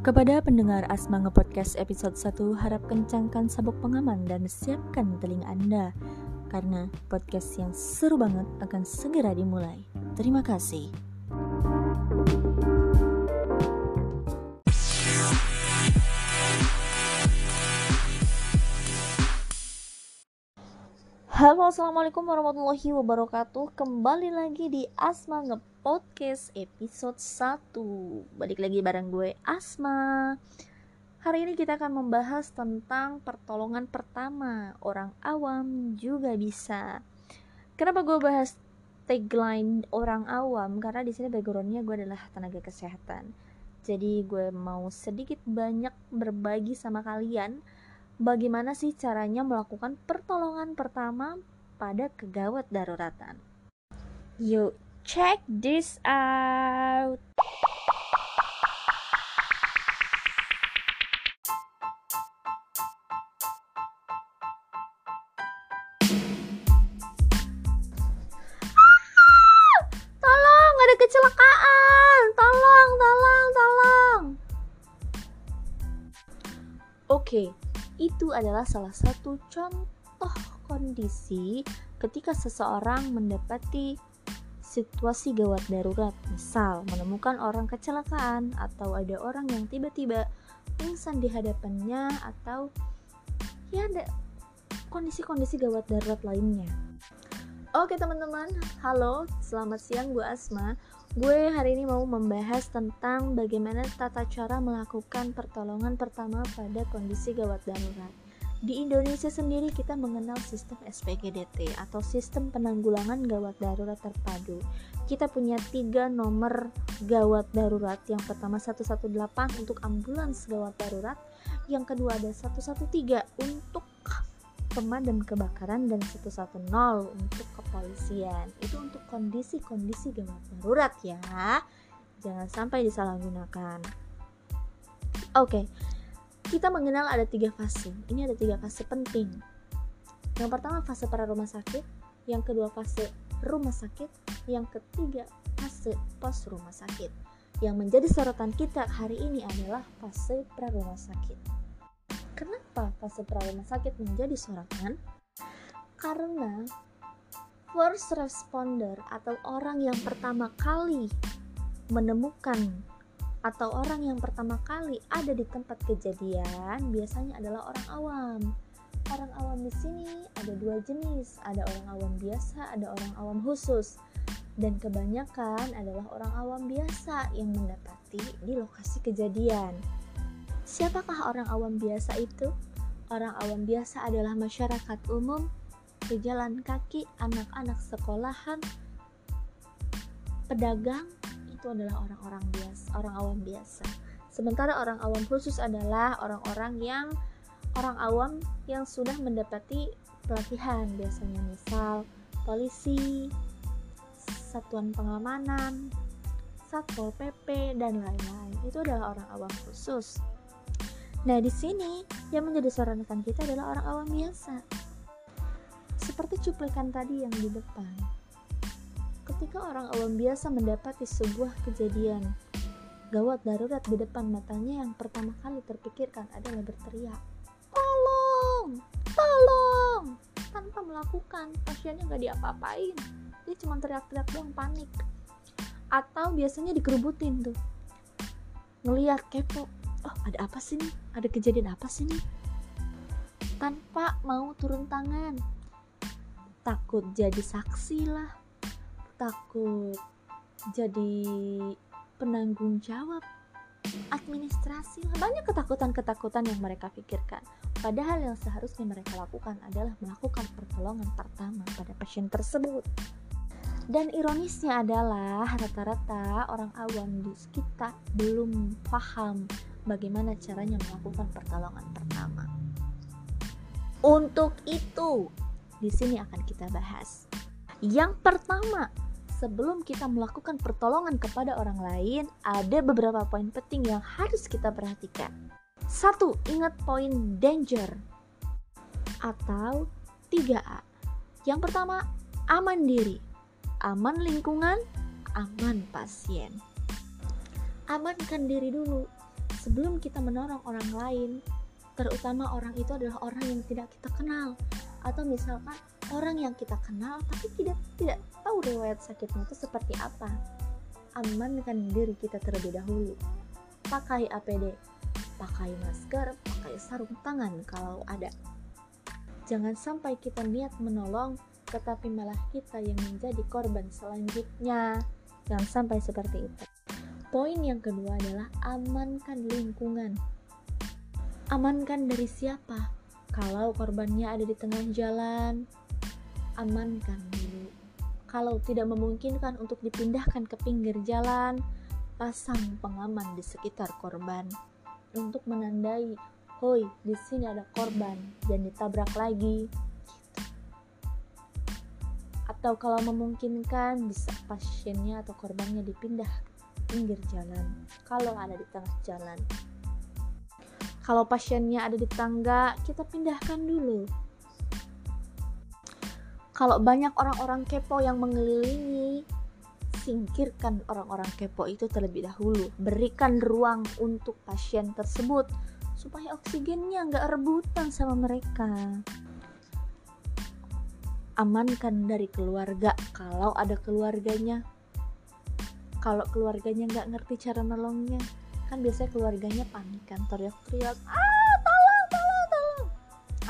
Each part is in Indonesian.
Kepada pendengar Asma Ngepodcast episode 1, harap kencangkan sabuk pengaman dan siapkan telinga Anda karena podcast yang seru banget akan segera dimulai. Terima kasih. Halo, assalamualaikum warahmatullahi wabarakatuh. Kembali lagi di Asma Ngepodcast episode 1. Balik lagi bareng gue Asma. Hari ini kita akan membahas tentang pertolongan pertama orang awam juga bisa. Kenapa gue bahas tagline orang awam? Karena di sini backgroundnya gue adalah tenaga kesehatan. Jadi gue mau sedikit banyak berbagi sama kalian bagaimana sih caranya melakukan pertolongan pertama pada kegawat daruratan. Yuk, check this out. Tolong, ada kecelakaan. Tolong, tolong, tolong. Oke, itu adalah salah satu contoh kondisi ketika seseorang mendapati situasi gawat darurat, misal menemukan orang kecelakaan atau ada orang yang tiba-tiba pingsan di hadapannya atau ya ada kondisi-kondisi gawat darurat lainnya. Oke teman-teman, halo, selamat siang gue Asma. Gue hari ini mau membahas tentang bagaimana tata cara melakukan pertolongan pertama pada kondisi gawat darurat. Di Indonesia sendiri kita mengenal sistem SPGDT atau sistem penanggulangan gawat darurat terpadu. Kita punya tiga nomor gawat darurat. Yang pertama 118 untuk ambulans gawat darurat, yang kedua ada 113 untuk pemadam kebakaran dan 110 untuk kepolisian. Itu untuk kondisi-kondisi gawat darurat ya. Jangan sampai disalahgunakan. Oke. Kita mengenal ada tiga fase. Ini ada tiga fase penting. Yang pertama fase para rumah sakit, yang kedua fase rumah sakit, yang ketiga fase pos rumah sakit. Yang menjadi sorotan kita hari ini adalah fase pra rumah sakit. Kenapa pra rumah sakit menjadi sorotan? Karena first responder atau orang yang pertama kali menemukan atau orang yang pertama kali ada di tempat kejadian biasanya adalah orang awam. Orang awam di sini ada dua jenis, ada orang awam biasa, ada orang awam khusus. Dan kebanyakan adalah orang awam biasa yang mendapati di lokasi kejadian. Siapakah orang awam biasa itu? Orang awam biasa adalah masyarakat umum, pejalan kaki, anak-anak sekolahan, pedagang, itu adalah orang-orang biasa, orang awam biasa. Sementara orang awam khusus adalah orang-orang yang orang awam yang sudah mendapati pelatihan biasanya misal polisi, satuan pengamanan, satpol pp dan lain-lain. Itu adalah orang awam khusus. Nah, di sini yang menjadi sorotan kita adalah orang awam biasa. Seperti cuplikan tadi yang di depan. Ketika orang awam biasa mendapati sebuah kejadian gawat darurat di depan matanya yang pertama kali terpikirkan adalah berteriak, "Tolong! Tolong!" tanpa melakukan pasiennya nggak diapa-apain. Dia cuma teriak-teriak doang panik. Atau biasanya dikerubutin tuh. Ngeliat kepo, oh ada apa sih nih? Ada kejadian apa sih nih? Tanpa mau turun tangan. Takut jadi saksi lah. Takut jadi penanggung jawab. Administrasi lah. Banyak ketakutan-ketakutan yang mereka pikirkan. Padahal yang seharusnya mereka lakukan adalah melakukan pertolongan pertama pada pasien tersebut. Dan ironisnya adalah rata-rata orang awam di kita belum paham bagaimana caranya melakukan pertolongan pertama. Untuk itu, di sini akan kita bahas. Yang pertama, sebelum kita melakukan pertolongan kepada orang lain, ada beberapa poin penting yang harus kita perhatikan. Satu, ingat poin danger atau 3A. Yang pertama, aman diri, aman lingkungan, aman pasien. Amankan diri dulu, sebelum kita menolong orang lain terutama orang itu adalah orang yang tidak kita kenal. Atau misalkan orang yang kita kenal tapi tidak tidak tahu riwayat sakitnya itu seperti apa. Amankan diri kita terlebih dahulu. Pakai APD pakai masker pakai sarung tangan kalau ada. Jangan sampai kita niat menolong tetapi malah kita yang menjadi korban selanjutnya. Jangan sampai seperti itu poin yang kedua adalah amankan lingkungan Amankan dari siapa? Kalau korbannya ada di tengah jalan, amankan dulu. Kalau tidak memungkinkan untuk dipindahkan ke pinggir jalan, pasang pengaman di sekitar korban untuk menandai, "Hoi, di sini ada korban dan ditabrak lagi." Atau kalau memungkinkan bisa pasiennya atau korbannya dipindah pinggir jalan kalau ada di tengah jalan kalau pasiennya ada di tangga, kita pindahkan dulu. Kalau banyak orang-orang kepo yang mengelilingi, singkirkan orang-orang kepo itu terlebih dahulu. Berikan ruang untuk pasien tersebut supaya oksigennya nggak rebutan sama mereka. Amankan dari keluarga kalau ada keluarganya. Kalau keluarganya nggak ngerti cara nolongnya, kan biasanya keluarganya panik kan teriak-teriak ah tolong tolong tolong.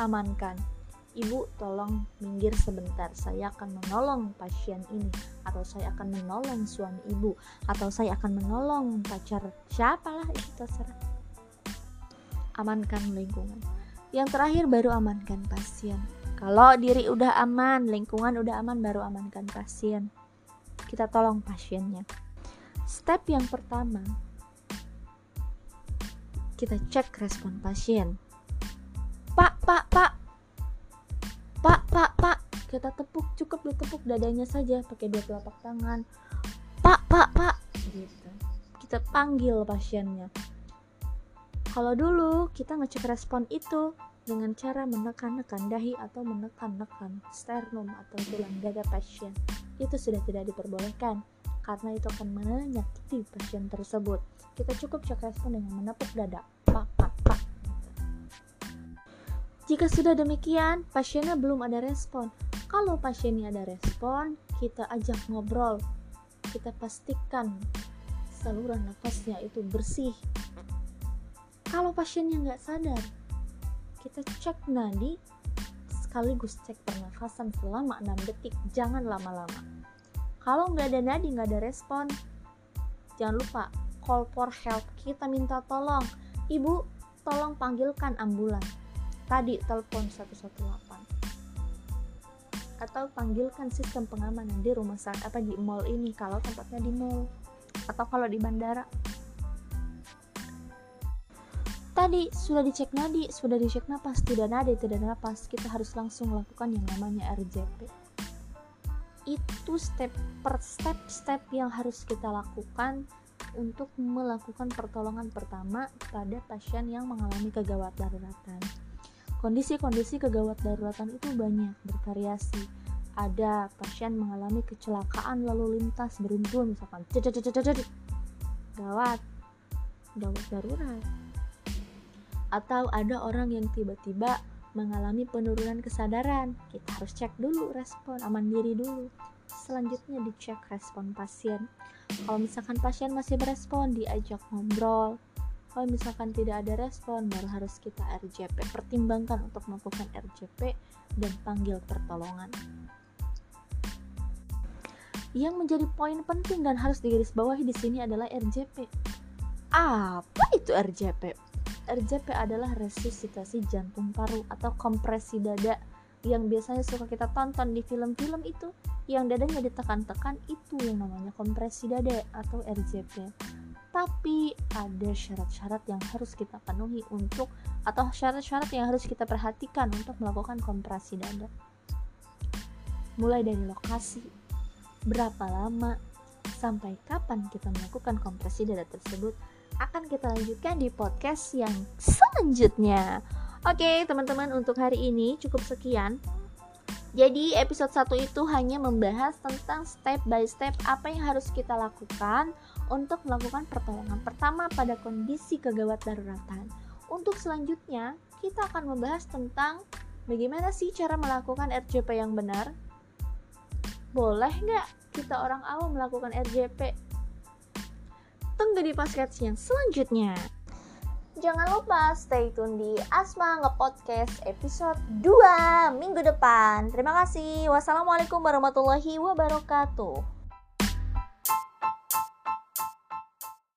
Amankan ibu tolong minggir sebentar saya akan menolong pasien ini atau saya akan menolong suami ibu atau saya akan menolong pacar siapalah itu terserah. Amankan lingkungan. Yang terakhir baru amankan pasien. Kalau diri udah aman lingkungan udah aman baru amankan pasien. Kita tolong pasiennya step yang pertama kita cek respon pasien. Pak, pak, pak. Pak, pak, pak. Kita tepuk, cukup ditepuk dadanya saja pakai dua telapak tangan. Pak, pak, pak. Gitu. Kita panggil pasiennya. Kalau dulu kita ngecek respon itu dengan cara menekan-nekan dahi atau menekan-nekan sternum atau tulang dada pasien. Itu sudah tidak diperbolehkan karena itu akan menyakiti pasien tersebut. Kita cukup cek respon dengan menepuk dada. Pak, pak, pak. Jika sudah demikian, pasiennya belum ada respon. Kalau pasiennya ada respon, kita ajak ngobrol. Kita pastikan saluran nafasnya itu bersih. Kalau pasiennya nggak sadar, kita cek nadi sekaligus cek pernafasan selama 6 detik, jangan lama-lama kalau nggak ada nadi nggak ada respon. Jangan lupa call for help kita minta tolong. Ibu tolong panggilkan ambulan. Tadi telepon 118 atau panggilkan sistem pengamanan di rumah sakit apa di mall ini kalau tempatnya di mall. Atau kalau di bandara. Tadi sudah dicek nadi sudah dicek napas. Tidak nadi tidak napas. Kita harus langsung lakukan yang namanya RJP itu step per step step yang harus kita lakukan untuk melakukan pertolongan pertama pada pasien yang mengalami kegawat daruratan. Kondisi-kondisi kegawat daruratan itu banyak, bervariasi. Ada pasien mengalami kecelakaan lalu lintas beruntun misalkan gawat, gawat darurat. Atau ada orang yang tiba-tiba mengalami penurunan kesadaran, kita harus cek dulu respon, aman diri dulu. Selanjutnya dicek respon pasien. Kalau misalkan pasien masih berespon, diajak ngobrol. Kalau misalkan tidak ada respon, baru harus kita RJP. Pertimbangkan untuk melakukan RJP dan panggil pertolongan. Yang menjadi poin penting dan harus digarisbawahi di sini adalah RJP. Apa itu RJP? RJP adalah resusitasi jantung paru atau kompresi dada yang biasanya suka kita tonton di film-film itu. Yang dadanya ditekan-tekan itu yang namanya kompresi dada atau RJP tapi ada syarat-syarat yang harus kita penuhi untuk atau syarat-syarat yang harus kita perhatikan untuk melakukan kompresi dada. Mulai dari lokasi berapa lama sampai kapan kita melakukan kompresi dada tersebut akan kita lanjutkan di podcast yang selanjutnya. Oke, teman-teman, untuk hari ini cukup sekian. Jadi episode 1 itu hanya membahas tentang step by step apa yang harus kita lakukan untuk melakukan pertolongan pertama pada kondisi kegawat daruratan. Untuk selanjutnya, kita akan membahas tentang bagaimana sih cara melakukan RJP yang benar. Boleh nggak kita orang awam melakukan RJP? Tunggu di podcast yang selanjutnya. Jangan lupa stay tune di Asma Ngepodcast episode 2 minggu depan. Terima kasih. Wassalamualaikum warahmatullahi wabarakatuh.